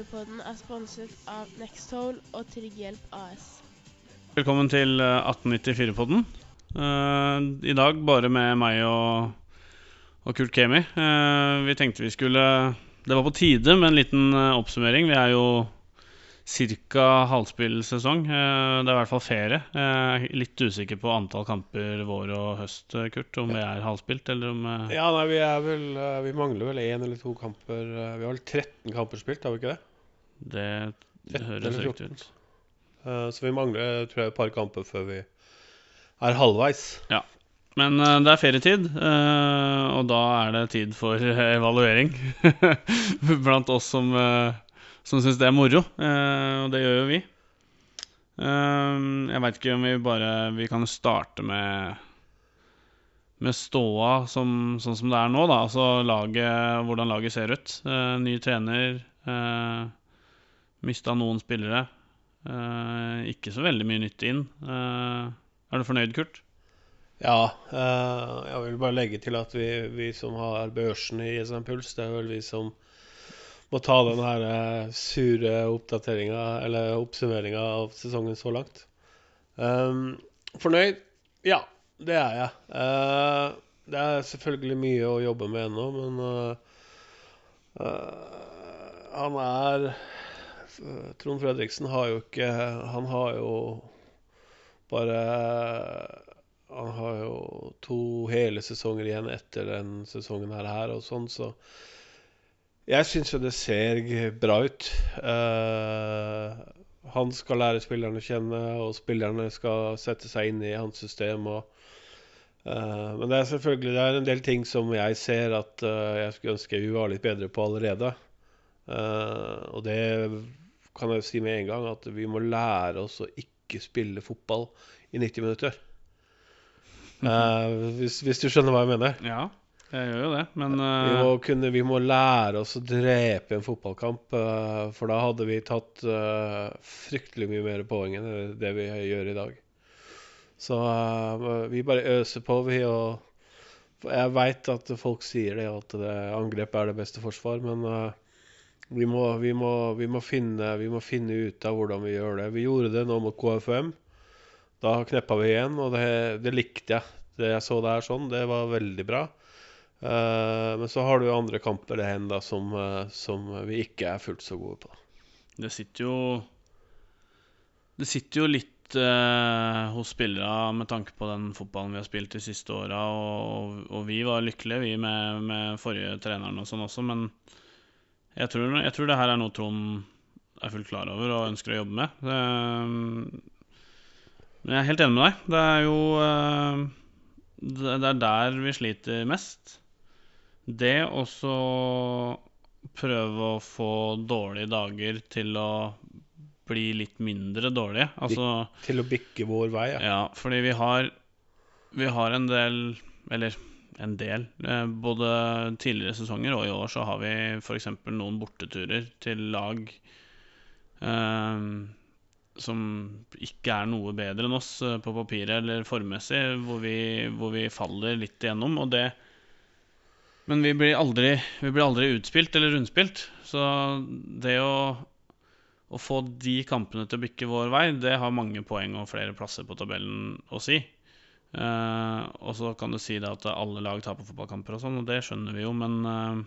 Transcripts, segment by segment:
1894-podden er sponset av Nexthole og Trygghjelp AS. Velkommen til eh, 1894-podden. Uh, I dag bare med meg og, og Kurt Kemi. Uh, vi tenkte vi skulle Det var på tide med en liten eh, oppsummering. Vi er jo ca. halvspillsesong. Uh, det er i hvert fall ferie. Jeg er litt usikker på antall kamper vår og høst, eh, Kurt. Om vi er halvspilt, eller om eh, Ja, nei, vi er vel eh, Vi mangler vel én eller to kamper. eh, Vi har vel 13 kamper spilt, har vi ikke det? Det høres riktig ut. Uh, Så vi mangler tror jeg, et par kamper før vi er halvveis. Men uh, det er ferietid, uh, og da er det tid for evaluering. Blant oss som, uh, som syns det er moro. og det gjør jo vi. Jeg veit ikke om vi bare Vi kan starte med med ståa som, sånn som det er nå, da. Altså laget, hvordan laget ser ut. Ny trener. Uh, Mista noen spillere. Eh, ikke så veldig mye nytt inn. Eh, er du fornøyd, Kurt? Ja, eh, jeg vil bare legge til at vi, vi som har børsen i SM Puls, det er vel vi som må ta den her sure oppdateringa, eller oppsummeringa av sesongen så langt. Um, fornøyd? Ja, det er jeg. Det er selvfølgelig mye å jobbe med ennå, men han er Trond Fredriksen har jo ikke Han har jo bare Han har jo to hele sesonger igjen etter den sesongen her, og sånn, så jeg syns jo det ser bra ut. Uh, han skal lære spillerne å kjenne, og spillerne skal sette seg inn i hans system. Og, uh, men det er selvfølgelig det er en del ting som jeg ser at uh, jeg skulle ønske vi var litt bedre på allerede. Eh, og det kan jeg si med en gang, at vi må lære oss å ikke spille fotball i 90 minutter. Eh, hvis, hvis du skjønner hva jeg mener. Ja, jeg gjør jo det, men Vi eh, må, kunne, vi må lære oss å drepe en fotballkamp, uh, for da hadde vi tatt fryktelig mye mer poeng enn det vi gjør i dag. Så vi bare øser på, vi. og Jeg veit at folk sier det, at det, angrep er det beste forsvar, men vi, må, vi, må, vi, må finne, vi må finne ut av hvordan vi gjør det. Vi gjorde det nå mot KFM. Da kneppa vi igjen, og det, det likte jeg. Det jeg så der sånn, det var veldig bra. Uh, men så har du andre kamper det hen da som, eh, som vi ikke er fullt så gode på. det sitter jo Det sitter jo litt eh, hos spillere med tanke på den fotballen vi har spilt de siste åra, og, og vi var lykkelige, vi, med, med forrige treneren og sånn også, men jeg tror, jeg tror det her er noe Trond er fullt klar over og ønsker å jobbe med. Eh, men jeg er helt enig med deg. Det er jo eh, det, det er der vi sliter mest. Det og så prøve å få dårlige dager til å bli litt mindre dårlige. Altså Til å bikke vår vei, ja. Ja, fordi vi har Vi har en del Eller en del. eh, Både tidligere sesonger og i år så har vi f.eks. noen borteturer til lag eh, som ikke er noe bedre enn oss eh, på papiret eller formmessig, hvor vi, hvor vi faller litt igjennom. Og det Men vi blir aldri, vi blir aldri utspilt eller rundspilt. Så det å, å få de kampene til å bikke vår vei, det har mange poeng og flere plasser på tabellen å si. Eh, og så kan du si det at alle lag taper fotballkamper og sånn, og det skjønner vi jo, men uh,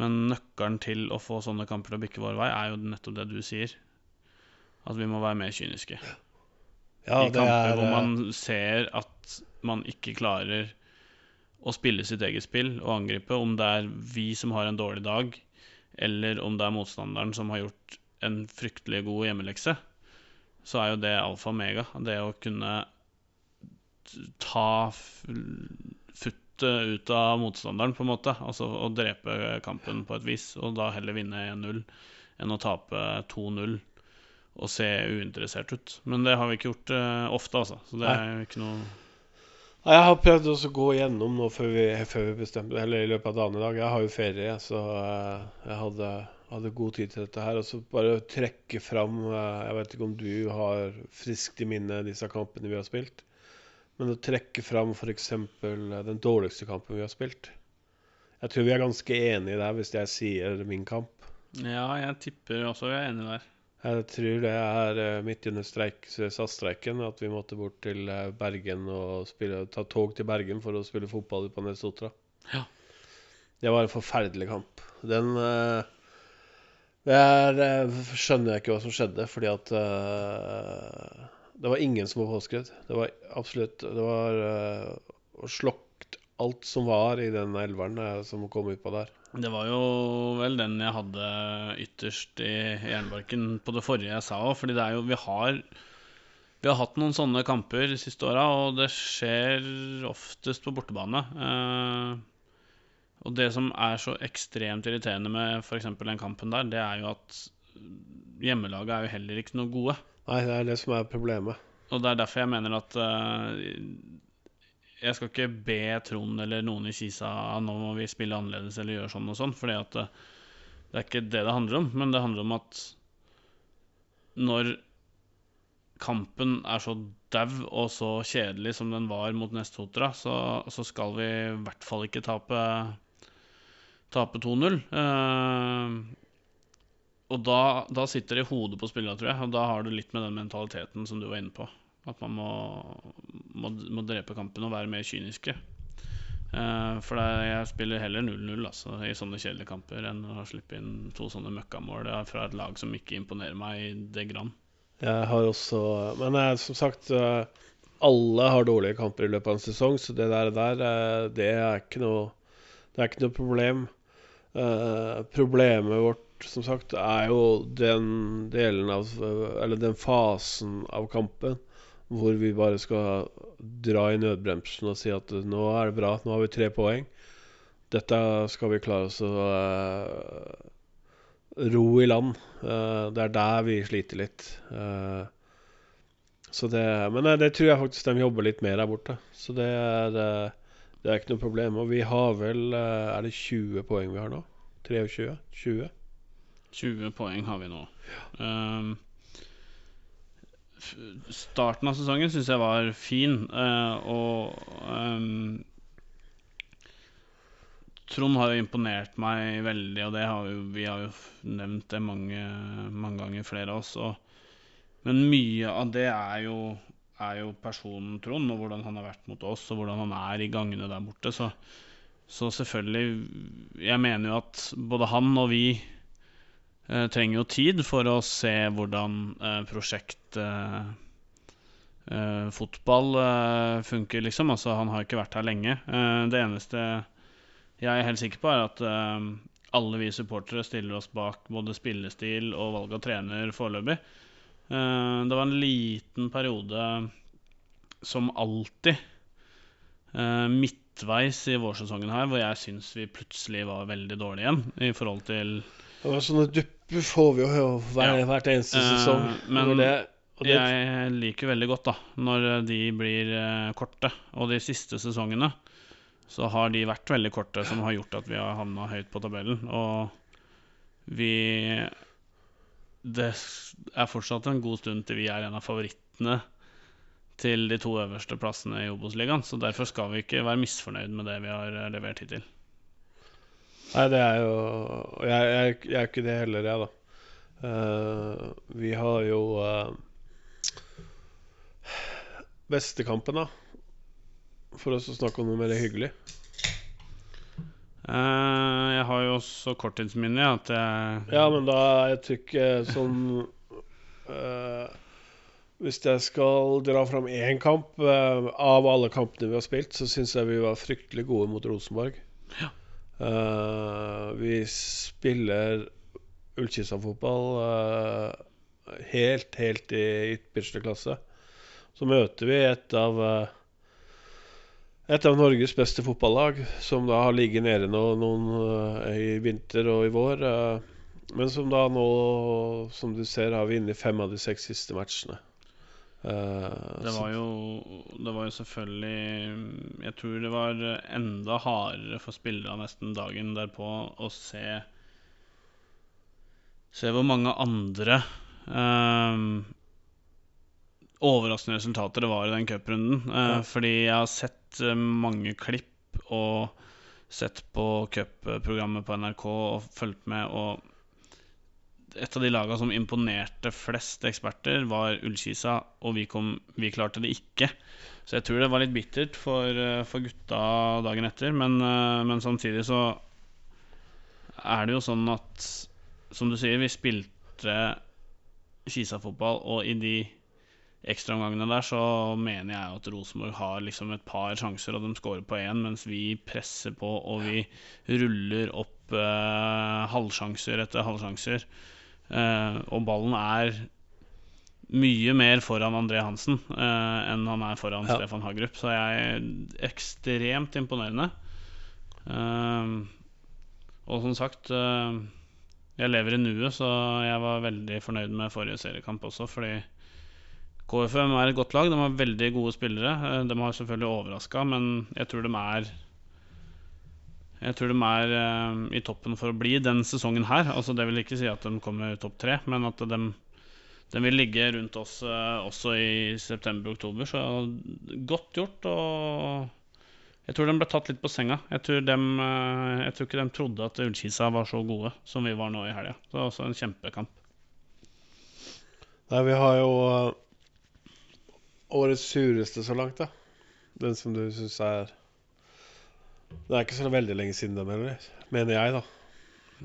Men nøkkelen til å få sånne kamper til å bikke vår vei, er jo nettopp det du sier. At vi må være mer kyniske. ja I det kamper er, hvor eh, man ser at man ikke klarer å spille sitt eget spill og angripe, om det er vi som har en dårlig dag, eller om det er motstanderen som har gjort en fryktelig god hjemmelekse, så er jo det alfa og mega. Det å kunne ta futtet ut av motstanderen, på en måte. Altså å drepe kampen på et vis, og da heller vinne 1-0 enn å tape 2-0 og se uinteressert ut. Men det har vi ikke gjort uh, ofte, altså. Så det er jo ikke noe Nei, Jeg har prøvd også å gå gjennom nå før vi, før vi bestemte Eller i løpet av dagen i dag. Jeg har jo ferie, så eh, jeg hadde, hadde god tid til dette her. Og så bare trekke fram eh, Jeg vet ikke om du har friskt i minne disse kampene vi har spilt. Men å trekke fram f.eks. den dårligste kampen vi har spilt. Jeg tror vi er ganske enige der hvis jeg sier min kamp. Ja, jeg tipper også vi er enige der. Jeg tror det er eh, midt under streik, SAS-streiken at vi måtte bort til eh, Bergen og spille, ta tog til Bergen for å spille fotball på Nesotra. Ja. Det var en forferdelig kamp. Den eh, Det er, eh, skjønner jeg ikke hva som skjedde, fordi at eh, Det var ingen som var påskrevet. Det var absolutt Det var uh, slokt alt som var i den elveren uh, som kom utpå der. Det var jo vel den jeg hadde ytterst i jernbarken på det forrige jeg sa òg, fordi det er jo Vi har vi har hatt noen sånne kamper de siste åra, og det skjer oftest på bortebane. Uh, og det som er så ekstremt irriterende med f.eks. den kampen der, det er jo at hjemmelaget er jo heller ikke noe gode. Nei, det er det som er problemet. Og det er derfor jeg mener at uh, jeg skal ikke be Trond eller noen i Kisa nå må vi spille annerledes eller gjøre sånn og sånn, fordi at eh, det er ikke det det handler om. Men det handler om at når kampen er så dau og så kjedelig som den var mot Nesthotra, så, så skal vi i hvert fall ikke tape, tape 2-0. Eh, og da, da sitter det i hodet på spillerne, tror jeg. Og da har du litt med den mentaliteten som du var inne på. At man må, må, må drepe kampen og være mer kyniske. Uh, for det, jeg spiller heller 0-0 altså, i sånne kjedelige kamper enn å slippe inn to sånne møkkamål eh, fra et lag som ikke imponerer meg i det grann. Jeg har også Men jeg, som sagt, eh, alle har dårlige kamper i løpet av en sesong, så det der, eh, det er ikke noe Det er ikke noe problem. Uh, problemet vårt, som sagt, er jo den delen av Eller den fasen av kampen hvor vi bare skal dra i nødbremsen og si at nå er det bra, nå har vi tre poeng. Dette skal vi klare oss å uh, ro i land. Uh, det er der vi sliter litt. Uh, så det, men det tror jeg faktisk de jobber litt mer der borte. Så det er, det er ikke noe problem. Og vi har vel Er det 20 poeng vi har nå? 23? 20? 20 poeng har vi nå. Um, starten av sesongen syns jeg var fin, uh, og um, Trond har jo imponert meg veldig, og det har jo, vi har jo nevnt det mange, mange ganger, flere av oss. Og, men mye av det er jo, er jo personen Trond, og hvordan han har vært mot oss, og hvordan han er i gangene der borte. Så, så selvfølgelig Jeg mener jo at både han og vi trenger jo tid for å se hvordan eh, prosjekt eh, eh, fotball eh, funker, liksom. Altså, han har ikke vært her lenge. Eh, det eneste jeg er helt sikker på, er at eh, alle vi supportere stiller oss bak både spillestil og valg av trener foreløpig. Eh, det var en liten periode, som alltid, eh, midtveis i vårsesongen her, hvor jeg syns vi plutselig var veldig dårlige igjen i forhold til Og sånne dupper får vi jo hver, Ja. hvert eneste Eh, sesong. men det, det, Jeg liker veldig godt da når de blir eh, korte. Og de siste sesongene så har de vært veldig korte, som har gjort at vi har havna høyt på tabellen. Og vi Det er fortsatt en god stund til vi er en av favorittene til de to øverste plassene i Obos-ligaen. Så derfor skal vi ikke være misfornøyd med det vi har eh, levert hittil. Nei, det er jo Jeg, jeg, jeg er ikke det heller, jeg, da. Uh, vi har jo uh, Bestekampen, da. For oss å snakke om noe mer hyggelig. Uh, jeg har jo også korttidsminne at jeg Ja, men da jeg tykker sånn uh, Hvis jeg skal dra fram én kamp uh, av alle kampene vi har spilt, så syns jeg vi var fryktelig gode mot Rosenborg. Ja. Eh, vi spiller Ullkisa-fotball eh, helt, helt i ypperste klasse. Så møter vi et av eh, et av Norges beste fotballag, som da har ligget nede noen eh, i vinter og i vår. men som da nå, som du ser, har vunnet fem av de seks siste matchene. Eh, Det var, jo, det var jo selvfølgelig Jeg tror det var enda hardere for spillere nesten dagen derpå å se Se hvor mange andre ehm, overraskende resultater det var i den cuprunden. Uh, Ja. Fordi jeg har sett mange klipp og sett på cupprogrammet på NRK og fulgt med, og et av de lagene som imponerte flest eksperter, var Ullkisa, og vi, kom, vi klarte det ikke. Så jeg tror det var litt bittert for, eh, for gutta dagen etter. Men, eh, men samtidig så er det jo sånn at Som du sier, vi spilte Kisa-fotball, og i de ekstraomgangene der så mener jeg at Rosenborg har liksom et par sjanser, og de scorer på én, mens vi presser på og vi ruller opp eh, halvsjanser etter halvsjanser. Eh, og ballen er mye mer foran André Hansen eh, enn han er foran Ja. Stefan Hagerup. Så jeg er ekstremt imponerende. Eh, og som sagt eh, Jeg lever i nuet, så jeg var veldig fornøyd med forrige seriekamp også, fordi KFM er et godt lag. De har veldig gode spillere. De har selvfølgelig overraska, men jeg tror de er Jeg tror de er eh, i toppen for å bli den sesongen her. Altså Det vil ikke si at de kommer topp tre, men at de, de vil ligge rundt oss eh, også i september-oktober. Så godt gjort. Og jeg tror de ble tatt litt på senga. Jeg tror, de, eh, jeg tror ikke de trodde at Ullkisa var så gode som vi var nå i helga. Det var også en kjempekamp. Nei, vi har jo årets sureste så langt, da. Den som du syns er Det er ikke så veldig lenge siden den heller, mener jeg, da.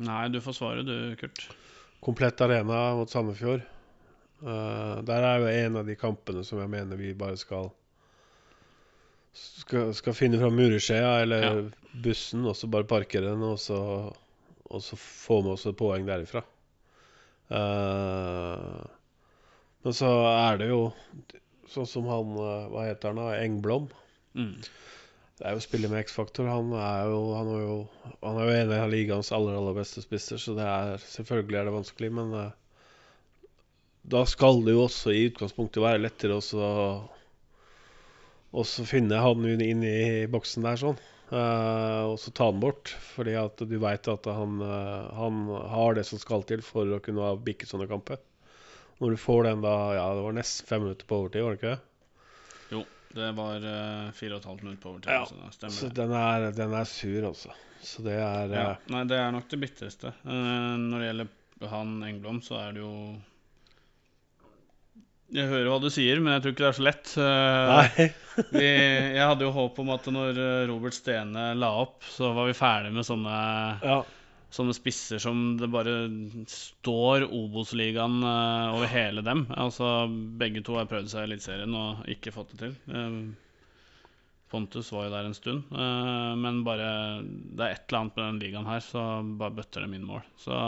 Nei, du får svare du, Kurt. Komplett arena mot Sandefjord. Uh, der er jo en av de kampene som jeg mener vi bare skal Skal, skal finne fram mureskjea eller Ja. bussen, og så bare parkere den, og så, og så få med oss et poeng derifra. Uh, men så er det jo sånn som han eh, Hva heter han da? Engblom. Mm. Det er jo å spille med X-faktor. Han er jo Han er han er jo en av ligaens aller, aller beste spisser, så det er selvfølgelig er det vanskelig, men uh, da skal det jo også i utgangspunktet være lettere også å finne han inn i boksen der sånn. Uh, og så ta han bort, fordi at du veit at han, uh, han har det som skal til for å kunne ha bikket sånne kamper. Når du får den da Ja, det var nesten fem minutter på overtid, var det ikke det? Det var uh, fire og et halvt minutt på overtid. Ja, så Så den er, den er sur, altså. Så det er Ja. eh, Nei, det er nok det bitreste. Eh, når det gjelder han Engblom, så er det jo Jeg hører hva du sier, men jeg tror ikke det er så lett. Eh, Nei. vi, jeg hadde jo håp om at når eh, Robert Stene la opp, så var vi ferdig med sånne, Ja. Sånne spisser som det bare står Obos-ligaen uh, over hele dem. Altså, Begge to har prøvd seg i Eliteserien og ikke fått det til. Uh, Pontus var jo der en stund, uh, men bare det er et eller annet med den ligaen her, så bare bøtter dem inn mål. Så,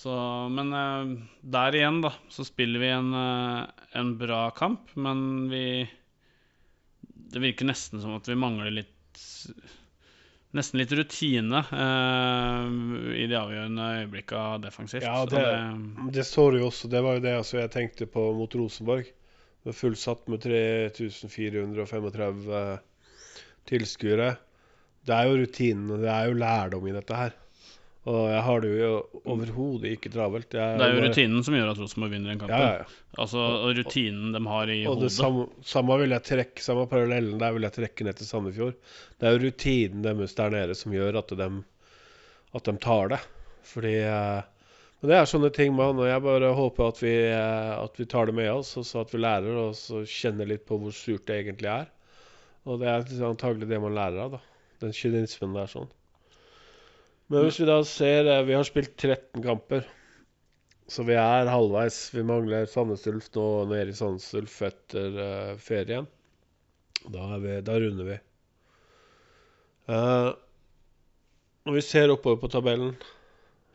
så Men der igjen, da, så spiller vi en, en bra kamp, men vi Det virker nesten som at vi mangler litt Nesten litt rutine eh, i de avgjørende øyeblikka defensivt. Ja, det- Det så du jo også. Det var jo det altså, jeg tenkte på mot Rosenborg. Det var fullsatt med 3435 tilskuere. Det er jo rutinene, det er jo lærdom i dette her. Og jeg har det jo overhodet ikke travelt. Jeg det er jo bare- rutinen som gjør at Rosenborg vinner den Ja, ja, ja. Altså, og rutinen de har i Og det samme, samme vil jeg trekke, samme parallellen der vil jeg trekke ned til Sandefjord. Det er jo rutinen deres der nede som gjør at de, at de tar det. Fordi eh, Men det er sånne ting, man. Og jeg bare håper at vi, eh, at vi tar det med oss, og så at vi lærer oss så kjenner litt på hvor surt det egentlig er. Og det er antagelig det man lærer av, da. Den kynismen der sånn. Men hvis vi da ser eh, Vi har spilt 13 kamper. Så vi er halvveis. Vi mangler Sandnes Ulf nå nede i Sandnes Ulf etter uh, ferien. Da, er vi, da runder vi. Uh, når vi ser oppover på tabellen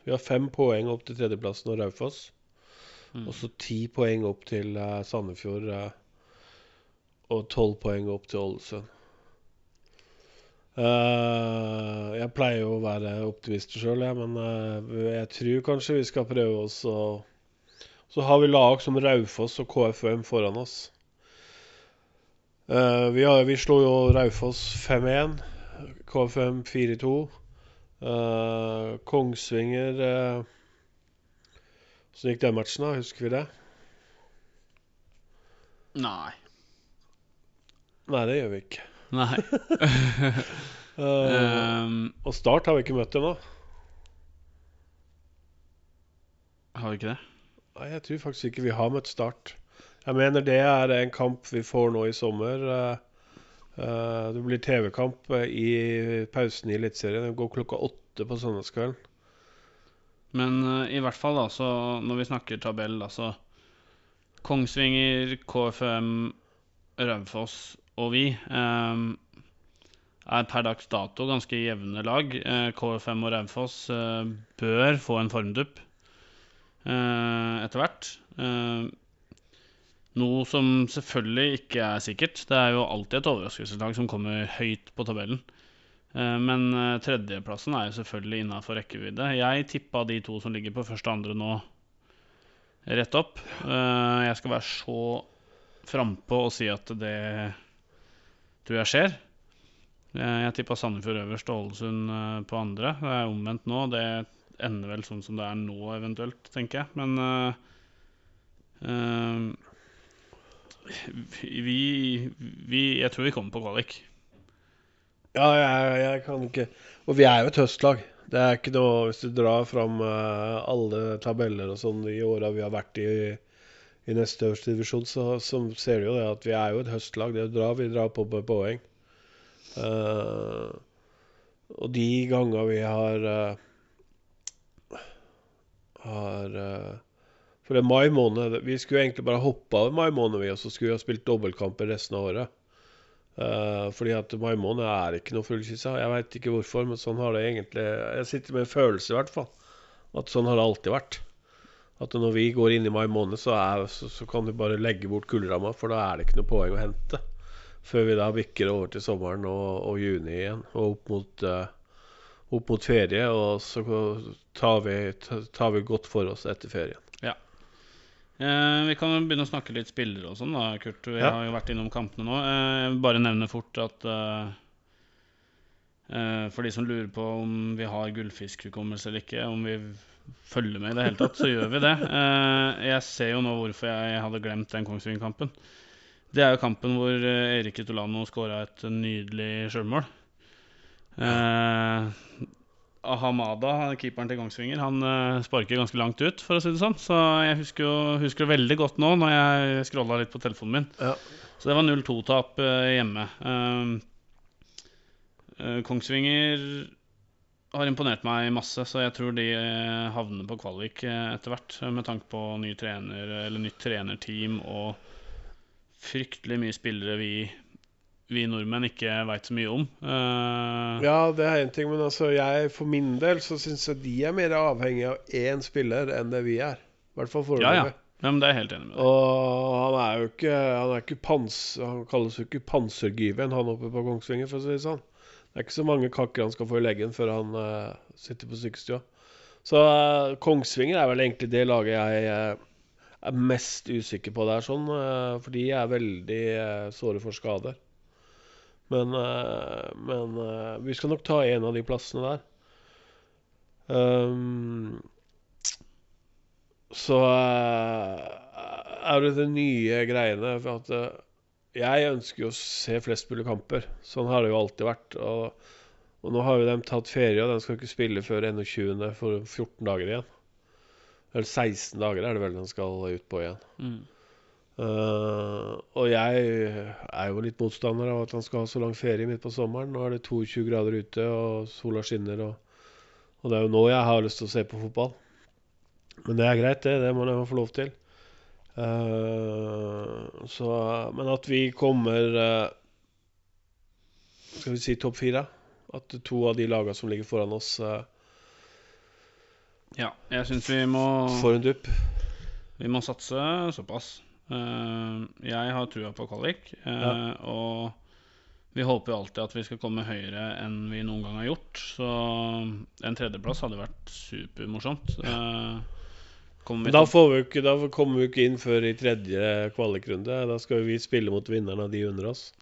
Vi har fem poeng opp til tredjeplassen og Raufoss. Mm. Og så ti poeng opp til uh, Sandefjord. og tolv poeng opp til Ålesund. Eh, jeg pleier jo å være optimist sjøl, ja, men eh, jeg tror kanskje vi skal prøve oss å Så har vi lag som Raufoss og KFUM foran oss. Eh, vi, har, vi slo jo Raufoss 5-1. KFUM 4-2. Eh, Kongsvinger uh, gikk den matchen, da? Husker vi det? Nei. Nei, det gjør vi ikke. Nei. Ehm, og Start har vi ikke møtt ennå. Har vi ikke det? Nei, jeg tror faktisk ikke vi har møtt Start. Jeg mener det er en kamp vi får nå i sommer. Eh, eh, det blir TV-kamp eh, i pausen i Eliteserien. Det går klokka åtte på søndagskvelden. Men i hvert fall, da, så når vi snakker tabell, da, så Kongsvinger, KFM, Raufoss og vi eh, er per dags dato ganske jevne lag. Eh, KFM og Raufoss eh, bør få en formdupp eh, etter hvert. Noe som selvfølgelig ikke er sikkert. Det er jo alltid et overraskelseslag som kommer høyt på tabellen. Men tredjeplassen er jo selvfølgelig innafor rekkevidde. Jeg tippa de to som ligger på første og andre nå, rett opp. Jeg skal være så frampå og si at det tror jeg skjer. Eh, Jeg tippa Sandefjord øverst og Ålesund eh, på andre. Det er omvendt nå. Det ender vel sånn som det er nå, eventuelt, tenker jeg. Men uh, vi, vi Jeg tror vi kommer på kvalik. Ja, jeg, jeg kan ikke Og vi er jo et høstlag. Det er ikke noe Hvis du drar fram alle tabeller og sånn i åra vi har vært i, i neste øverste divisjon, så, så ser du jo det at vi er jo et høstlag. Det er å dra, vi drar på med poeng. Eh, og de ganger vi har uh, har uh, For det er mai måned Vi skulle egentlig bare hoppe av mai måned, vi, og så skulle vi ha spilt dobbeltkamper resten av året. Uh, fordi at mai måned er ikke noe fullkyssa. Jeg veit ikke hvorfor, men sånn har det egentlig Jeg sitter med en følelse, i hvert fall, at sånn har det alltid vært. At når vi går inn i mai måned, så, er, så, så kan du bare legge bort kullramma, for da er det ikke noe poeng å hente. Før vi da bikker over til sommeren og, og juni igjen, og opp mot, uh, opp mot ferie. Og så tar vi, tar vi godt for oss etter ferien. Eh, vi kan jo begynne å snakke litt spillere og sånn, da, Kurt. Vi Ja. har jo vært innom kampene nå. Eh, jeg vil bare nevne fort at eh, eh, For de som lurer på om vi har gullfiskhukommelse eller ikke, om vi følger med i det hele tatt, så gjør vi det. Eh, jeg ser jo nå hvorfor jeg hadde glemt den Kongsvinger-kampen. Det er jo kampen hvor eh, Erik Itolano skåra et nydelig sjølmål. Eh, Ahamada, er keeperen til Kongsvinger, han eh, sparker ganske langt ut, for å si det sånn. Så jeg husker jo husker det veldig godt nå når jeg scrolla litt på telefonen min. Ja. Så det var 0-2-tap eh, hjemme. Eh, Kongsvinger har imponert meg masse, så jeg tror de havner på kvalik etter hvert. Med tanke på ny trener, eller nytt trenerteam og fryktelig mye spillere vi, vi nordmenn ikke veit så mye om. Uh, Ja, det er én ting, men altså jeg for min del så syns jeg de er mer avhengig av én spiller enn det vi er. I hvert fall ja, foreløpig. ja. Ja, men det er jeg helt enig med deg. Og han er jo ikke Han er ikke pans... Han kalles jo ikke pansergyven, han oppe på Kongsvinger, for å si det sånn. Det er ikke så mange kakker han skal få i leggen før han uh, sitter på sykestua. Så uh, Kongsvinger er vel egentlig det laget jeg eh, er mest usikker på der, sånn. eh, for de er veldig uh, såre for skader. Men, eh, men eh, vi skal nok ta en av de plassene der. Um, så eh, er det det nye greiene for at eh, jeg ønsker jo å se flest mulig kamper. Sånn har det jo alltid vært. Og, og nå har jo de tatt ferie, og de skal ikke spille før 21. for 14 dager igjen. Eller 16 dager er det vel han skal ut på igjen. Mm. Uh, og jeg er jo litt motstander av at han skal ha så lang ferie midt på sommeren. Nå er det 22 grader ute, og sola skinner, og, og det er jo nå jeg har lyst til å se på fotball. Men det er greit, det. Det må jeg få lov til. Uh, så, men at vi kommer uh, Skal vi si topp fire? At to av de lagene som ligger foran oss, uh, Ja, jeg syns vi må For en dupp. Vi må satse såpass. Eh, jeg har trua på kvalik, eh, Ja. og vi håper jo alltid at vi skal komme høyere enn vi noen gang har gjort. Så en tredjeplass hadde vært supermorsomt. Uh, Da, får vi ikke, da kommer vi ikke inn før i tredje kvalikrunde. Da skal vi spille mot vinneren av de under oss.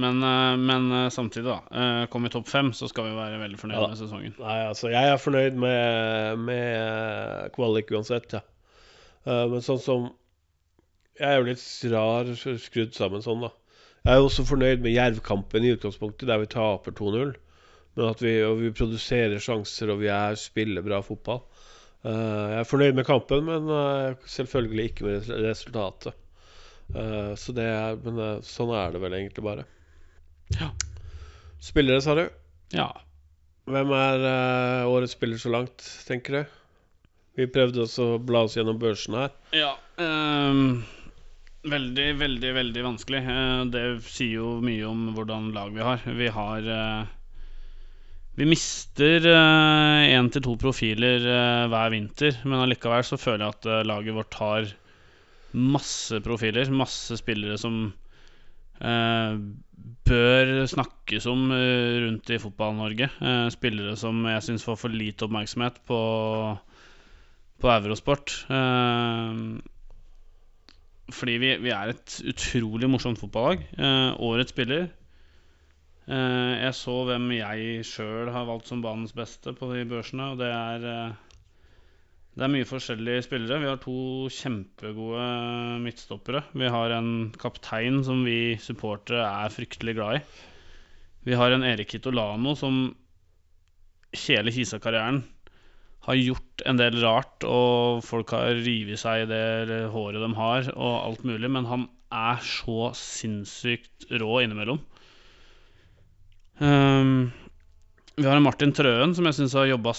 Men, eh, men eh, samtidig, da. Kom kommer vi topp fem, så skal vi være veldig fornøyd Ja med sesongen. Nei, altså, jeg er fornøyd med, med kvalik uansett, ja. Eh, men sånn som Jeg er jo litt rar skrudd sammen sånn, da. Jeg er også fornøyd med Jervkampen i utgangspunktet, der vi taper 2-0. Men at vi, vi produserer sjanser, og vi er, spiller bra fotball. Uh, jeg er fornøyd med kampen, men uh, selvfølgelig ikke med resultatet. Uh, så det er, men eh, sånn er det vel egentlig bare. Ja. Spillere, sa du? Ja. Hvem er uh, årets spiller så langt, tenker du? Vi prøvde også å bla oss gjennom børsen her. Ja. Um, veldig, veldig, veldig vanskelig. Uh, det sier jo mye om hvordan lag vi har. Vi har uh, Vi mister én til to profiler hver vinter, men allikevel så føler jeg at laget vårt har masse profiler. Masse spillere som bør snakkes om eh, rundt i Fotball-Norge. Eh, spillere som jeg syns får for lite oppmerksomhet på på Eurosport. Eh, fordi vi, vi er et utrolig morsomt fotballag. Eh, årets spiller. Eh, jeg så hvem jeg sjøl har valgt som banens beste på de børsene, og det er eh, Det er mye forskjellige spillere. Vi har to kjempegode midtstoppere. Vi har en kaptein som vi supportere er fryktelig glad i. Vi har en Erik Kitolano som hele Kisa-karrieren har gjort en del rart, og folk har revet seg i det håret de har, og alt mulig, men han er så sinnssykt rå innimellom. Um, vi har en Martin Trøen som jeg syns har jobba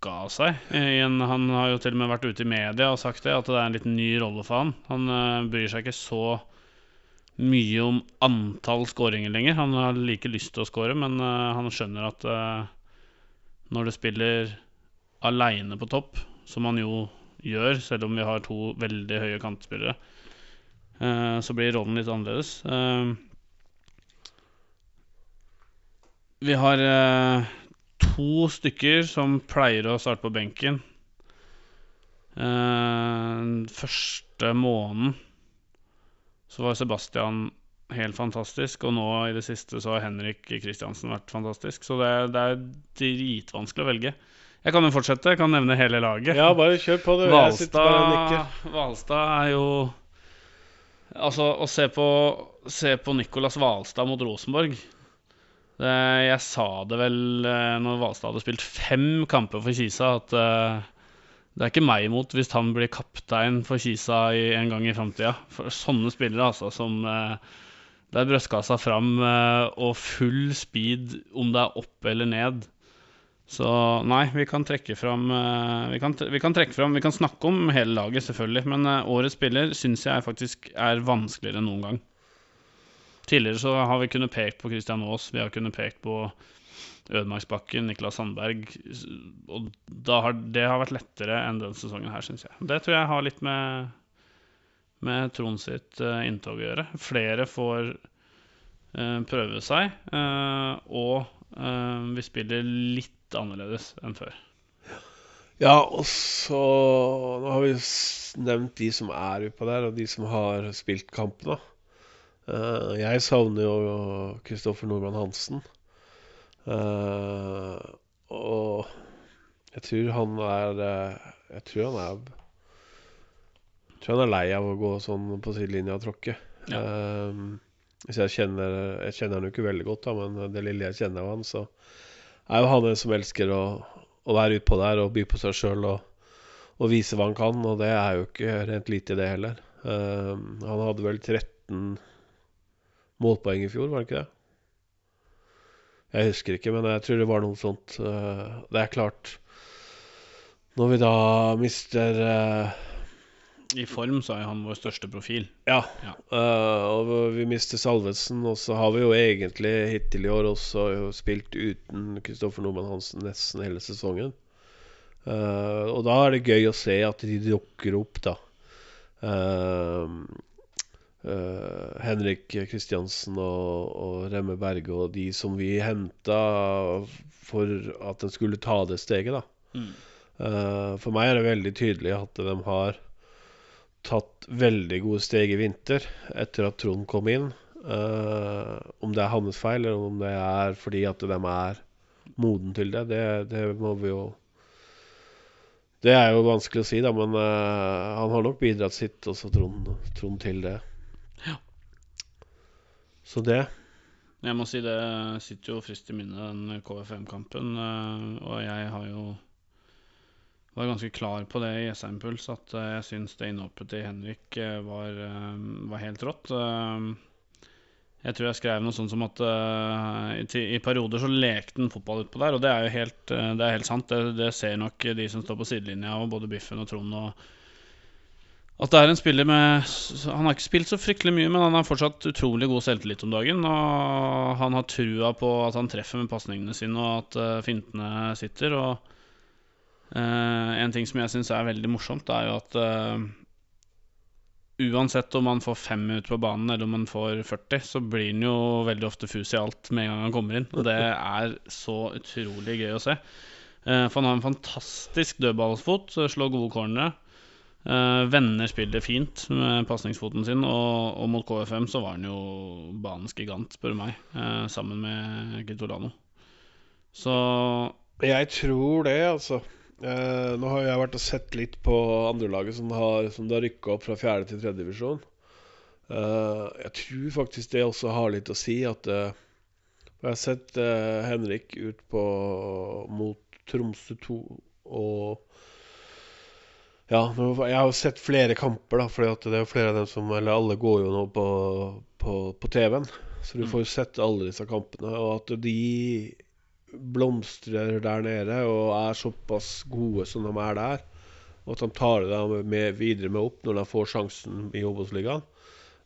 sokka av seg. En, han har jo til og med vært ute i media og sagt det, at det er en litt ny rolle for han. Han eh, bryr seg ikke så mye om antall skåringer lenger. Han har like lyst til å skåre, men eh, han skjønner at eh, når du spiller aleine på topp, som han jo gjør, selv om vi har to veldig høye kantspillere, eh, så blir rollen litt annerledes. Eh, vi har eh, to stykker som pleier å starte på benken. Uh, første måneden så var Sebastian helt fantastisk, og nå i det siste så har Henrik Kristiansen vært fantastisk. Så det, det er dritvanskelig å velge. Jeg kan jo fortsette, jeg kan nevne hele laget. Ja, bare kjør på, det. Valstad, er jo Altså, å se på, se på Nicolas Hvalstad mot Rosenborg Jeg sa det vel eh, når Hvalstad hadde spilt fem kamper for Kisa, at eh, det er ikke meg imot hvis han blir kaptein for Kisa en gang i framtida. Sånne spillere, altså, som der Det er brystkassa fram eh, og full speed om det er opp eller ned. Så nei, vi kan trekke fram eh, vi, kan, vi kan trekke fram Vi kan snakke om hele laget, selvfølgelig. Men eh, årets spiller syns jeg faktisk er vanskeligere enn noen gang. Tidligere så har vi kunnet pekt på Christian Aas, vi har kunnet pekt på Ødemarksbakken, Niklas Sandberg. Og da har, det har vært lettere enn denne sesongen her, syns jeg. Det tror jeg har litt med, med Trond sitt eh, inntog å gjøre. Flere får uh, prøve seg, uh, og vi spiller litt annerledes enn før. Ja, og så Nå har vi nevnt de som er utpå der, og de som har spilt kampene. Eh, jeg savner jo Kristoffer Nordmann Hansen. Uh, og jeg tror han er eh, Jeg tror han er Jeg tror han er lei av å gå sånn på sidelinja og tråkke. Ja. Um, jeg kjenner Jeg kjenner han jo ikke veldig godt, da, men det lille jeg kjenner av han, så er jo han en som elsker å, å være utpå der og by på seg sjøl og, og vise hva han kan, og det er jo ikke rent lite, det heller. Um, han hadde vel 13 målpoeng i fjor, var det ikke det? Jeg husker ikke, men jeg tror det var noe sånt. Eh, det er klart Når vi da mister eh, I form så er han vår største profil. Ja. Ja. eh, og vi mister Salvesen, og så har vi jo egentlig hittil i år også spilt uten Kristoffer Nordmann Hansen nesten hele sesongen. Og da er det gøy å se at de dukker opp, da. Eh, eh, Henrik Kristiansen og, og Remme Berge og de som vi henta for at de skulle ta det steget, da. Mm. Uh, for meg er det veldig tydelig at de har tatt veldig gode steg i vinter etter at Trond kom inn. Uh, om det er hans feil, eller om det er fordi at de er moden til det, det, det må vi jo Det er jo vanskelig å si, da, men han har nok bidratt sitt, også Trond, Trond til det. Så det Jeg må si det sitter jo frist i minnet, den KFM-kampen. eh, Og jeg har jo var ganske klar på det i Jessheim Puls, at eh, jeg syns det innhoppet til Henrik eh, var, var helt rått. Jeg tror jeg skrev noe sånt som at i, perioder så lekte han fotball utpå der, og det er jo helt, det er helt sant. Det, det ser nok de som står på sidelinja, og både Biffen og Trond og at det er en spiller med Han har ikke spilt så fryktelig mye, men han har fortsatt utrolig god selvtillit om dagen. Og han har trua på at han treffer med pasningene sine, og at eh, fintene sitter. Og eh, en ting som jeg syns er veldig morsomt, er jo at eh, uansett om han får fem minutter på banen eller om han får 40, så blir han jo veldig ofte fus i alt med en gang han kommer inn. Og det er så utrolig gøy å se. For han har en fantastisk dødballfot, slår gode cornere. Eh, vender spillet fint med pasningsfoten sin, og, og mot KFM så var han jo banens gigant, spør du meg, uh, sammen med Gitolano. Så Jeg tror det, altså. Uh, nå har jeg vært og sett litt på andrelaget som har, som har rykka opp fra fjerde til tredje divisjon. Jeg tror faktisk det også har litt å si at Jeg har sett Henrik ut på mot Tromsø 2 og Ja, jeg har sett flere kamper, da, fordi det er jo flere av dem som Eller alle går jo nå på, på, på TV-en. Så du Mm. får jo sett alle disse kampene. Og at de blomstrer der nede og er såpass gode som de er der, og at de tar det med, videre med opp når de får sjansen i Obos-ligaen,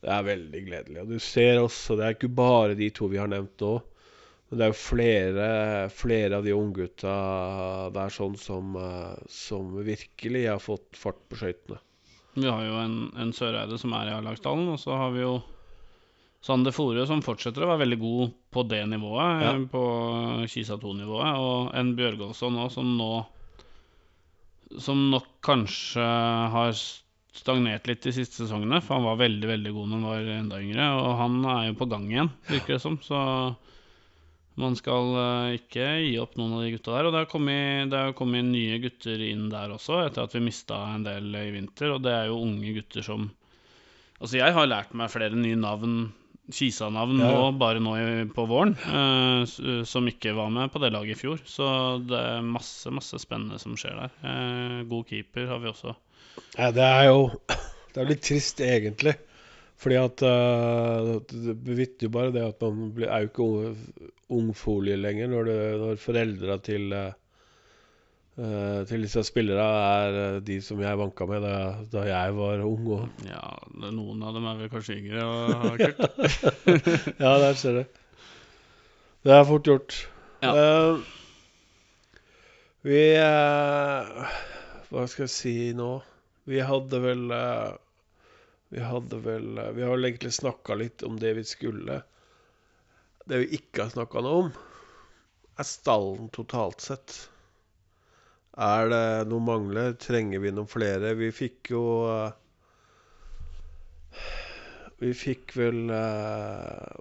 det er veldig gledelig. Og du ser også, det er ikke bare de to vi har nevnt nå, men det er jo flere, flere av de unggutta der sånn som, eh, som virkelig har fått fart på skøytene. vi har jo en, en Søreide som er i A-lagsdalen, og så har vi jo Sander Fore som fortsetter å være veldig god på det nivået, Ja. eh, på Kisa 2-nivået, og en Bjørgolfsson òg som nå Som nok kanskje har stagnert litt de siste sesongene, for han var veldig, veldig god når han var enda yngre, og han er jo på gang igjen, virker det som, så man skal eh, ikke gi opp noen av de gutta der. Og det har kommet, kommet nye gutter inn der også, etter at vi mista en del i vinter. Og det er jo unge gutter som Altså, jeg har lært meg flere nye navn, Kisa-navn, Ja, ja. nå, bare nå på våren, eh, som ikke var med på det laget i fjor. Så det er masse, masse spennende som skjer der. Eh, god keeper har vi også. Ja, det er jo Det er litt trist, egentlig. Fordi at uh, Det vitner jo bare det at man blir, er jo ikke ung- ungfolie lenger når, det, når foreldra til eh, til disse spillerne er eh, de som jeg vanka med da, da jeg var ung. Og, Ja, noen av dem er vel kanskje yngre og ja, der ser du. Det er fort gjort. Ja. Uh, vi Hva skal jeg si nå? Vi hadde vel eh, Vi hadde vel eh, Vi har vel egentlig snakka litt om det vi skulle. Det vi ikke har snakka noe om, er stallen totalt sett. Er det noe mangler? Trenger vi noen flere? Vi fikk jo eh, Vi fikk vel eh,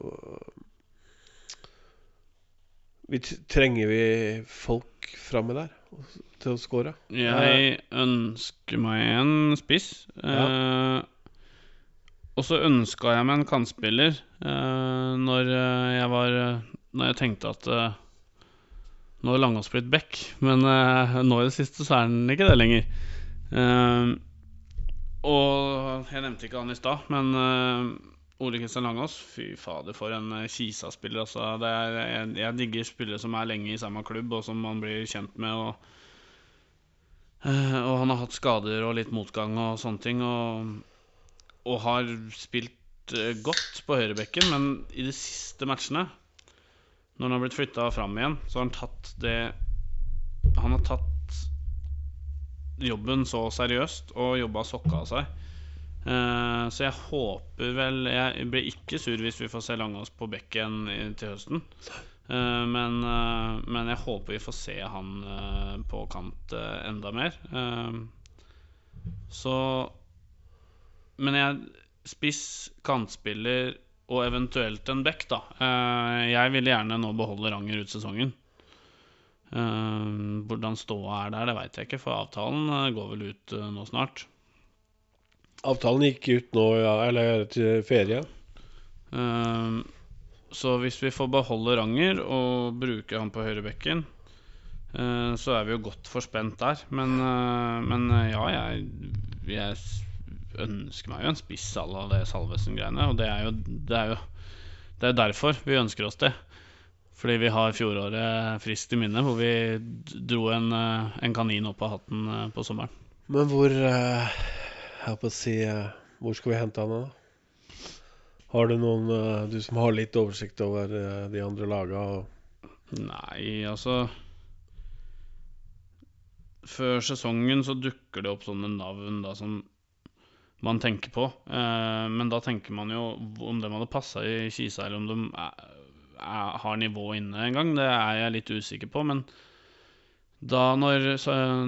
vi Trenger vi folk framme der til å score? Jeg ønsker meg en spiss. Eh, og så ønska jeg meg en kantspiller eh, når eh, jeg var Når jeg tenkte at eh, nå har Langås blitt back, men eh, nå i det siste så er han ikke det lenger. Eh, og jeg nevnte ikke han i stad, men eh, Ole Kristian Langås, fy fader, for en eh, Kisa-spiller. Altså, jeg, jeg digger spillere som er lenge i samme klubb, og som man blir kjent med. og Eh, og han har hatt skader og litt motgang og sånne ting. Og, og har spilt eh, godt på høyrebekken, men i de siste matchene, når han har blitt flytta fram igjen, så har han tatt det Han har tatt jobben så seriøst og jobba sokka av seg. Eh, så jeg håper vel Jeg blir ikke sur hvis vi får se Langås på bekken til høsten. Eh, men, men jeg håper vi får se han på kant enda mer. Så Men jeg Spiss, kantspiller og eventuelt en back, da. Eh, jeg vil gjerne nå beholde Ranger ut sesongen. Eh, hvordan ståa er der, det veit jeg ikke, for avtalen eh, går vel ut nå snart. Avtalen gikk ut nå, ja, eller til ferie. Så hvis vi får beholde Ranger og bruke han på høyrebekken så er vi jo godt forspent der. Men, men ja, jeg, jeg ønsker meg jo en spiss à la det Salvesen-greiene. Og det er, jo, det, er jo, det er derfor vi ønsker oss det. Fordi vi har fjoråret friskt i minne, hvor vi dro en, eh, en kanin opp av hatten eh, på sommeren. Men hvor eh, Jeg på å si Hvor skal vi hente han, da? Har du noen Du som har litt oversikt over de andre laga? Nei, altså Før sesongen så dukker det opp sånne navn da som man tenker på. Eh, men da tenker man jo om de hadde passa i Kisa, eller om de er, er, har nivå inne en gang. Det er jeg litt usikker på. Men da når,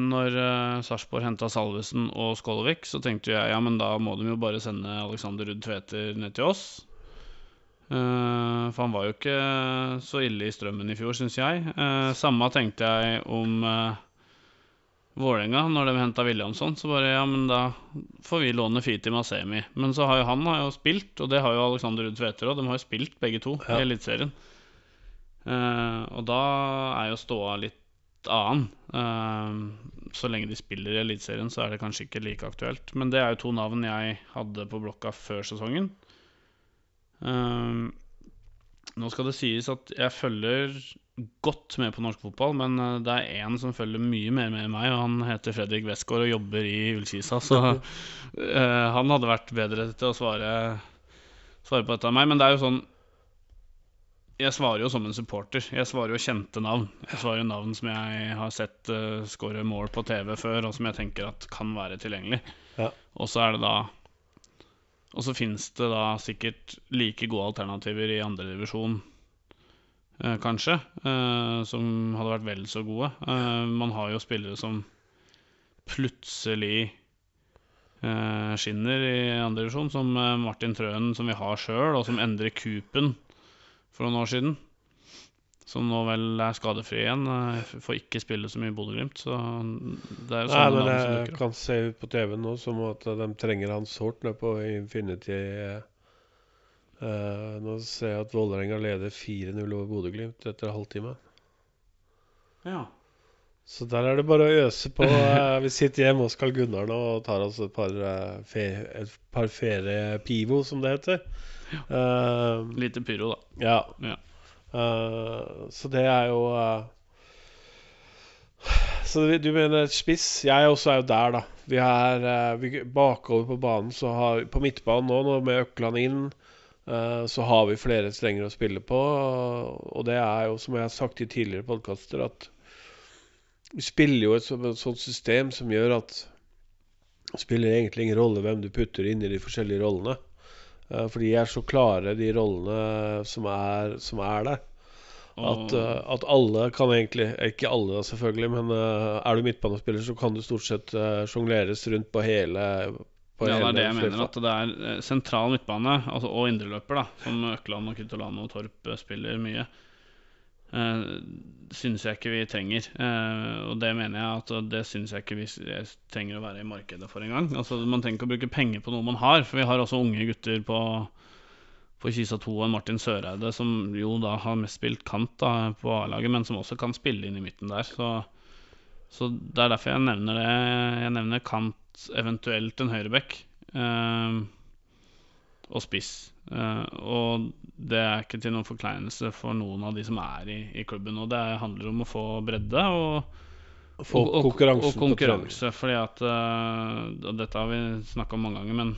når uh, Sarpsborg henta Salvesen og Skålevik, så tenkte jeg ja, men da må de jo bare sende Alexander Ruud Tveter ned til oss. Eh, for han var jo ikke så ille i strømmen i fjor, syns jeg. Eh, samme tenkte jeg om Vålerenga når de henta Williamson. Så bare ja, men da får vi låne Fiti Masemi. Men så har jo han har jo spilt, og det har jo Alexander Ruud Tveter òg. De har jo spilt begge to Ja. i Eliteserien. Uh, og da er jo ståa litt annen. Uh, så lenge de spiller i Eliteserien, så er det kanskje ikke like aktuelt. Men det er jo to navn jeg hadde på blokka før sesongen. Uh, nå skal det sies at jeg følger godt med på norsk fotball, men eh, det er én som følger mye mer med meg, og han heter Fredrik Westgård og jobber i Ullkisa, så uh, han hadde vært bedre til å svare, svare på dette enn meg. Men det er jo sånn Jeg svarer jo som en supporter. Jeg svarer jo kjente navn. Jeg svarer jo navn som jeg har sett uh, skåre mål på TV før, og som jeg tenker at kan være tilgjengelig. Ja. Og så er det da og så finnes det da sikkert like gode alternativer i andredivisjon, eh, kanskje, eh, som hadde vært vel så gode. Eh, man har jo spillere som plutselig eh, skinner i andre divisjon, som eh, Martin Trøen, som vi har sjøl, og som endrer Kupen for noen år siden. Som nå vel er skadefri igjen. eh, får ikke spille så mye Bodø-Glimt. Så det er jo Nei, sånne men det dukker opp. kan se ut på TV nå som at de trenger han sårt nede på Infinity. Eh, nå ser jeg at Vålerenga leder 4-0 over Bodø-Glimt etter halvtime. Ja. Så der er det bare å øse på. Eh, Vi sitter hjemme hos Carl Gunnar nå og tar oss et par, eh, et par ferie-pivo, som det heter. Eh, Lite pyro, da. ja. Ja. Uh, så det er jo uh, Så du mener spiss? Jeg også er jo der, da. Vi er vi, Bakover på banen, så har På midtbanen nå, nå med Økland inn, så har vi flere strenger å spille på. Og det er jo, som jeg har sagt i tidligere podkaster, at vi spiller jo et, et sånt system som gjør at det spiller egentlig ingen rolle hvem du putter inn i de forskjellige rollene. Eh, For de er så klare, de rollene som er, som er der. At, eh, at alle kan egentlig Ikke alle, selvfølgelig, men eh, er du midtbanespiller, så kan du stort sett sjongleres rundt på hele ja, det er det jeg mener. At det er eh, sentral midtbane altså, og indreløper, da, som Økland og Kitolano og Torp eh, spiller mye. Uh, synes jeg ikke vi trenger. Eh, og det mener jeg at det synes jeg ikke vi trenger å være i markedet for engang. Altså, man trenger ikke å bruke penger på noe man har, for vi har også unge gutter på på Kisa 2 og Martin Søreide, som jo da har mest spilt kant da på A-laget, men som også kan spille inn i midten der. Så, så det er derfor jeg nevner det. Jeg nevner kant, eventuelt en høyreback, eh, og spiss. Eh, og det er ikke til noen forkleinelse for noen av de som er i, i klubben. Og det handler om å få bredde og, og, og, konkurransen og konkurranse. fordi at eh, og Dette har vi snakka om mange ganger, men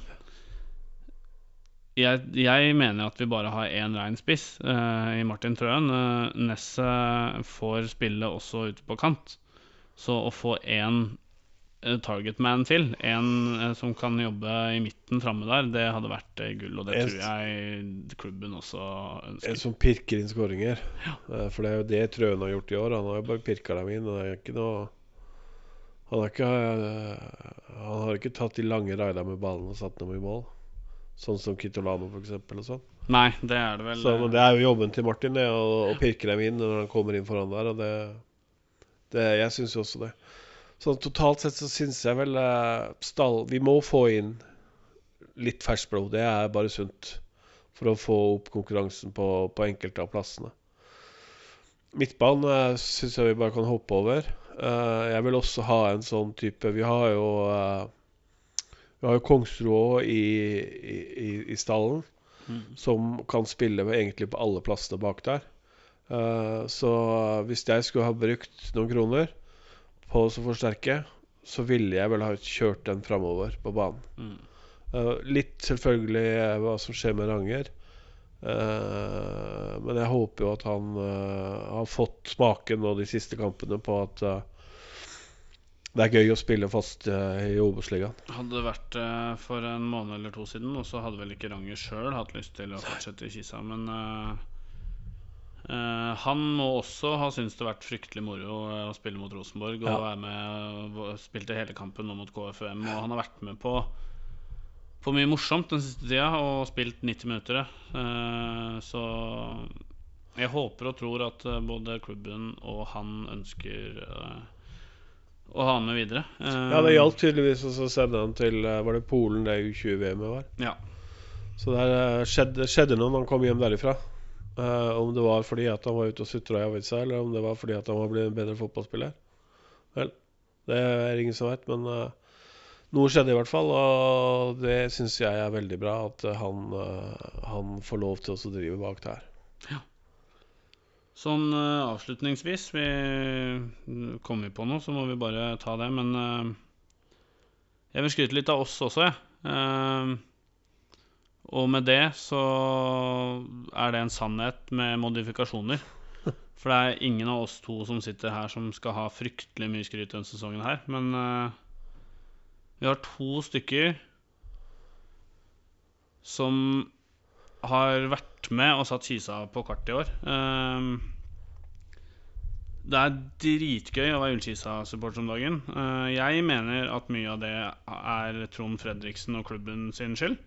jeg, jeg mener at vi bare har én rein spiss eh, i Martin Trøen. Uh, Nesset får spille også ute på kant. Så å få én uh, targetman til, en eh, som kan jobbe i midten framme der, det hadde vært eh, gull. Og det tror jeg klubben også ønsker. En som pirker inn skåringer. Eh, For det er jo det Trøen har gjort i år. Han har jo bare pirka dem inn. Det er ikke noe Han har ikke, eh, han har ikke tatt de lange raida med ballen og satt dem i mål. Sånn som Kitolano, for eksempel, og sånn. Nei, det er det vel. Så, eh, det er jo jobben til Martin, det, å, å pirke dem inn når han kommer inn foran der. Og det, det Jeg syns jo også det. Så totalt sett så syns jeg vel eh, stall, Vi må få inn litt ferskt blod. Det er bare sunt. For å få opp konkurransen på, på enkelte av plassene. midtbanen syns jeg vi bare kan hoppe over. Eh, jeg vil også ha en sånn type Vi har jo eh, Vi har jo Kongsro i, i, i, stallen, Mm. som kan spille egentlig på alle plassene bak der. Eh, så hvis jeg skulle ha brukt noen kroner på å forsterke, så ville jeg vel ha kjørt den framover på banen. Mm. Uh, litt selvfølgelig eh, hva som skjer med Ranger. Uh, men jeg håper jo at han uh, har fått smaken nå de siste kampene på at det er gøy å spille fast i Obos-ligaen. Hadde det vært for en måned eller to siden, og så hadde vel ikke Ranger sjøl hatt lyst til å fortsette i Kisa. Men han må også ha syntes det har vært fryktelig moro eh, å spille mot Rosenborg. Og Ja. være med Spilte hele kampen nå mot KFUM, og han har vært med på på mye morsomt den siste tida og spilt 90 minutter. Eh, så jeg håper og tror at eh, både klubben og han ønsker eh, å ha han med videre. Eh, Ja, det gjaldt tydeligvis å sende han til eh, Var det Polen det U20-VM-et var? Ja. Så det eh, skjedde, skjedde noe når han kom hjem derifra. Eh, om det var fordi at han var ute og sutra i avisa, eller om det var fordi at han var blitt en bedre fotballspiller. Vel, det er ingen som vet, men uh, noe skjedde i hvert fall. Og det syns jeg er veldig bra, at han, uh, han får lov til å drive bak der. Sånn eh, avslutningsvis Vi kommer vi på noe, så må vi bare ta det. Men jeg vil skryte litt av oss også, jeg. Og med det så er det en sannhet med modifikasjoner. For det er ingen av oss to som sitter her som skal ha fryktelig mye skryt denne sesongen her. Men uh, vi har to stykker som har vært med og satt Kisa på kartet i år. Ehm, det er dritgøy å være Ullkisa-supporter om dagen. Uh, jeg mener at mye av det er Trond Fredriksen og klubben sin skyld.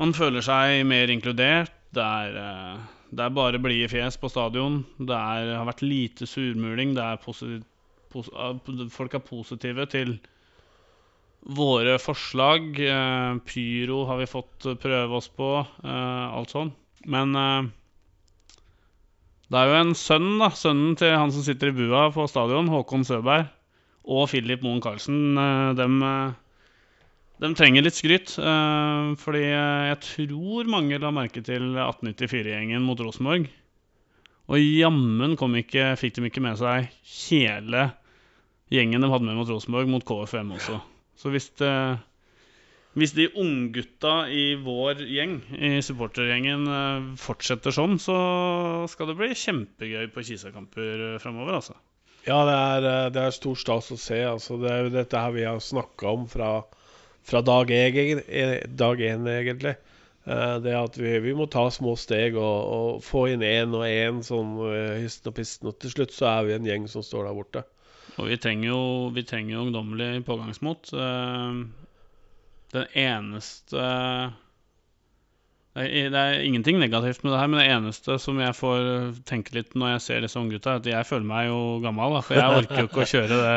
Man føler seg mer inkludert. Det er, eh, det er bare blide fjes på stadion. Det er, har vært lite surmuling. Er posi pos eh, folk er positive til våre forslag. Eh, pyro har vi fått prøve oss på. Alt sånn. Men det er jo en sønn, da. Sønnen til han som sitter i bua på stadion, Håkon Søberg, og Philip Moen Karlsen. Dem, eh, dem trenger litt skryt. Eh, fordi eh, jeg tror mange la merke til 1894-gjengen mot Rosenborg. Og jammen ikke, fikk de ikke med seg hele gjengen de hadde med mot Rosenborg, mot KFM også. Så hvis, det, hvis de unggutta i vår gjeng, i supportergjengen, eh, fortsetter sånn, så skal det bli kjempegøy på Kisa-kamper framover, altså. Ja, det er, eh, det er stor stas å se. Altså, det er jo dette her vi har snakka om fra, fra dag én, én, egentlig. Eh, Det at vi, vi må ta små steg og, og få inn én og én sånn eh, histen og pisten. Og til slutt så er vi en gjeng som står der borte. Og vi trenger jo, vi trenger jo ungdommelig pågangsmot. Eh, Den eneste det er, det er ingenting negativt med det her, men det eneste som jeg får tenke litt når jeg ser disse unggutta, er at jeg føler meg jo gammel, da, for jeg orker jo ikke å kjøre det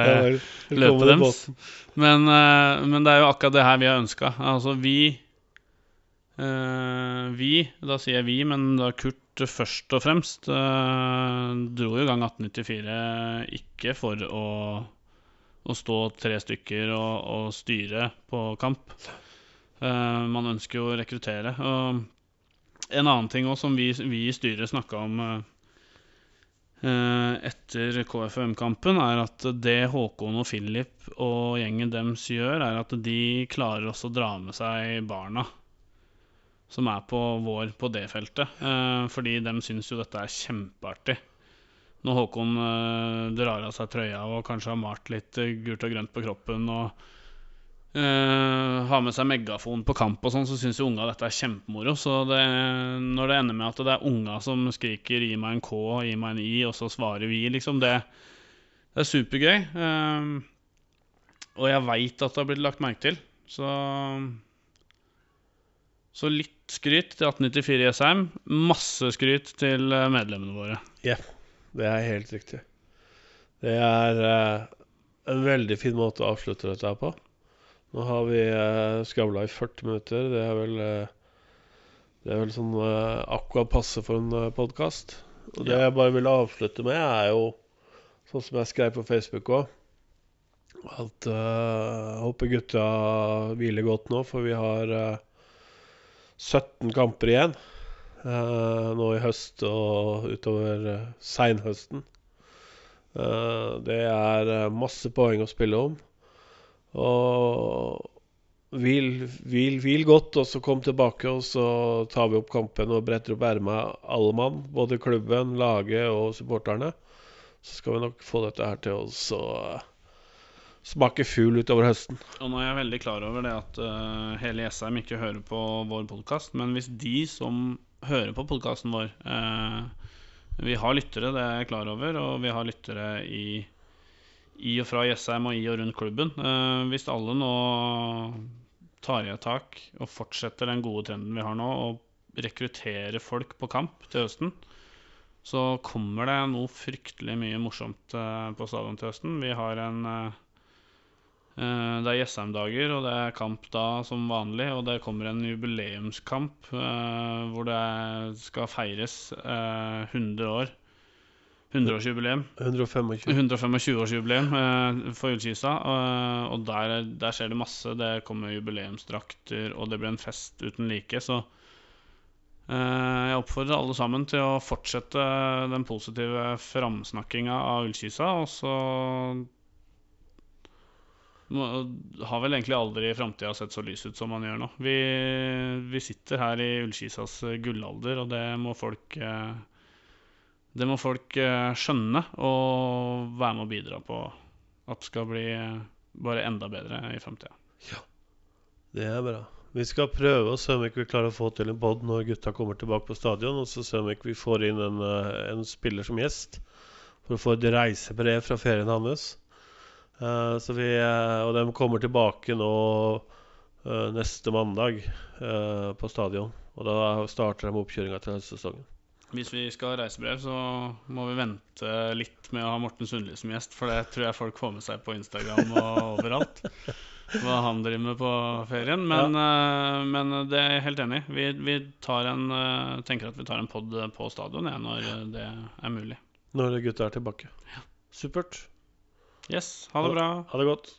løpet deres. Men, eh, men det er jo akkurat det her vi har ønska. Altså, vi eh, Vi, da sier jeg vi, men da Kurt først og fremst, eh, dro jo i gang 1894 ikke for å, å stå tre stykker og, og styre på kamp. Eh, man ønsker jo å rekruttere. Og en annen ting også som vi, vi i styret snakka om eh, eh, etter KFUM-kampen, er at det Håkon og Philip og gjengen deres gjør, er at de klarer også å dra med seg barna som er på vår på det feltet. Fordi de syns jo dette er kjempeartig. Når Håkon drar av seg trøya og kanskje har malt litt gult og grønt på kroppen og eh, har med seg megafon på kamp og sånn, så syns jo unga dette er kjempemoro. Så det, når det ender med at det er unga som skriker 'gi meg en K', 'gi meg en I', og så svarer vi, liksom, det, det er supergøy. Eh, og jeg veit at det har blitt lagt merke til. Så så litt skryt til 1894 i Jessheim. Masse skryt til eh, medlemmene våre. Det er helt riktig. Det er uh, en veldig fin måte å avslutte dette på. Nå har vi eh, skravla i 40 minutter. Det er vel, eh, det er vel sånn eh, akkurat passe for en eh, podkast. Og det jeg bare vil avslutte med, er jo sånn som jeg skrev på Facebook òg, at uh, håper gutta hviler godt nå, for vi har eh, 17 kamper igjen eh, nå i høst og utover uh, seinhøsten. Eh, det er eh, masse poeng å spille om. Og hvil, hvil, hvil godt, og så kom tilbake, og så tar vi opp kampen og bretter opp ermet, alle mann. Både klubben, laget og supporterne. Så skal vi nok få dette her til å så, eh, smake fugl utover høsten. Og nå er jeg veldig klar over det at uh, hele Jessheim ikke hører på vår podkast, men hvis de som hører på podkasten vår uh, Vi har lyttere, det er jeg klar over, og vi har lyttere i, i og fra Jessheim og i og rundt klubben. Uh, hvis alle nå tar i et tak og fortsetter den gode trenden vi har nå, og rekrutterer folk på kamp til høsten, så kommer det noe fryktelig mye morsomt på stadion til høsten. Vi har en Eh, det er Jessheim-dager, og det er kamp da som vanlig. Og det kommer en jubileumskamp hvor det skal feires uh, 100 år. 100-årsjubileum. 125. 125-årsjubileum 125 for Ullkisa. og der, der, skjer det masse. Det kommer jubileumsdrakter, og det blir en fest uten like. Så jeg oppfordrer alle sammen til å fortsette den positive framsnakkinga av Ullkisa. Og så har vel egentlig aldri i framtida sett så lys ut som man gjør nå. Vi, vi sitter her i Ullkisas eh, gullalder, og det må folk eh, Det må folk eh, skjønne og være med å bidra på at det skal bli bare enda bedre i framtida. Ja, det er bra. Vi skal prøve å se om ikke vi klarer å få til en pod når gutta kommer tilbake på stadion. Og så se om ikke vi får inn en, en spiller som gjest for å få et reisebrev fra ferien hans. Uh, vi, og de kommer tilbake nå neste mandag på stadion. Og da starter de oppkjøringa til høstsesongen. Hvis vi skal ha reisebrev, så må vi vente litt med å ha Morten Sundli som gjest. For det tror jeg folk får med seg på Instagram og overalt. Hva han driver med på ferien. Men, ja. men det er jeg helt enig i. Vi, vi en, tenker at vi tar en pod på stadion ja, når det er mulig. Når gutta er tilbake. Ja. Supert. Yes. Ha det bra. Ha det godt.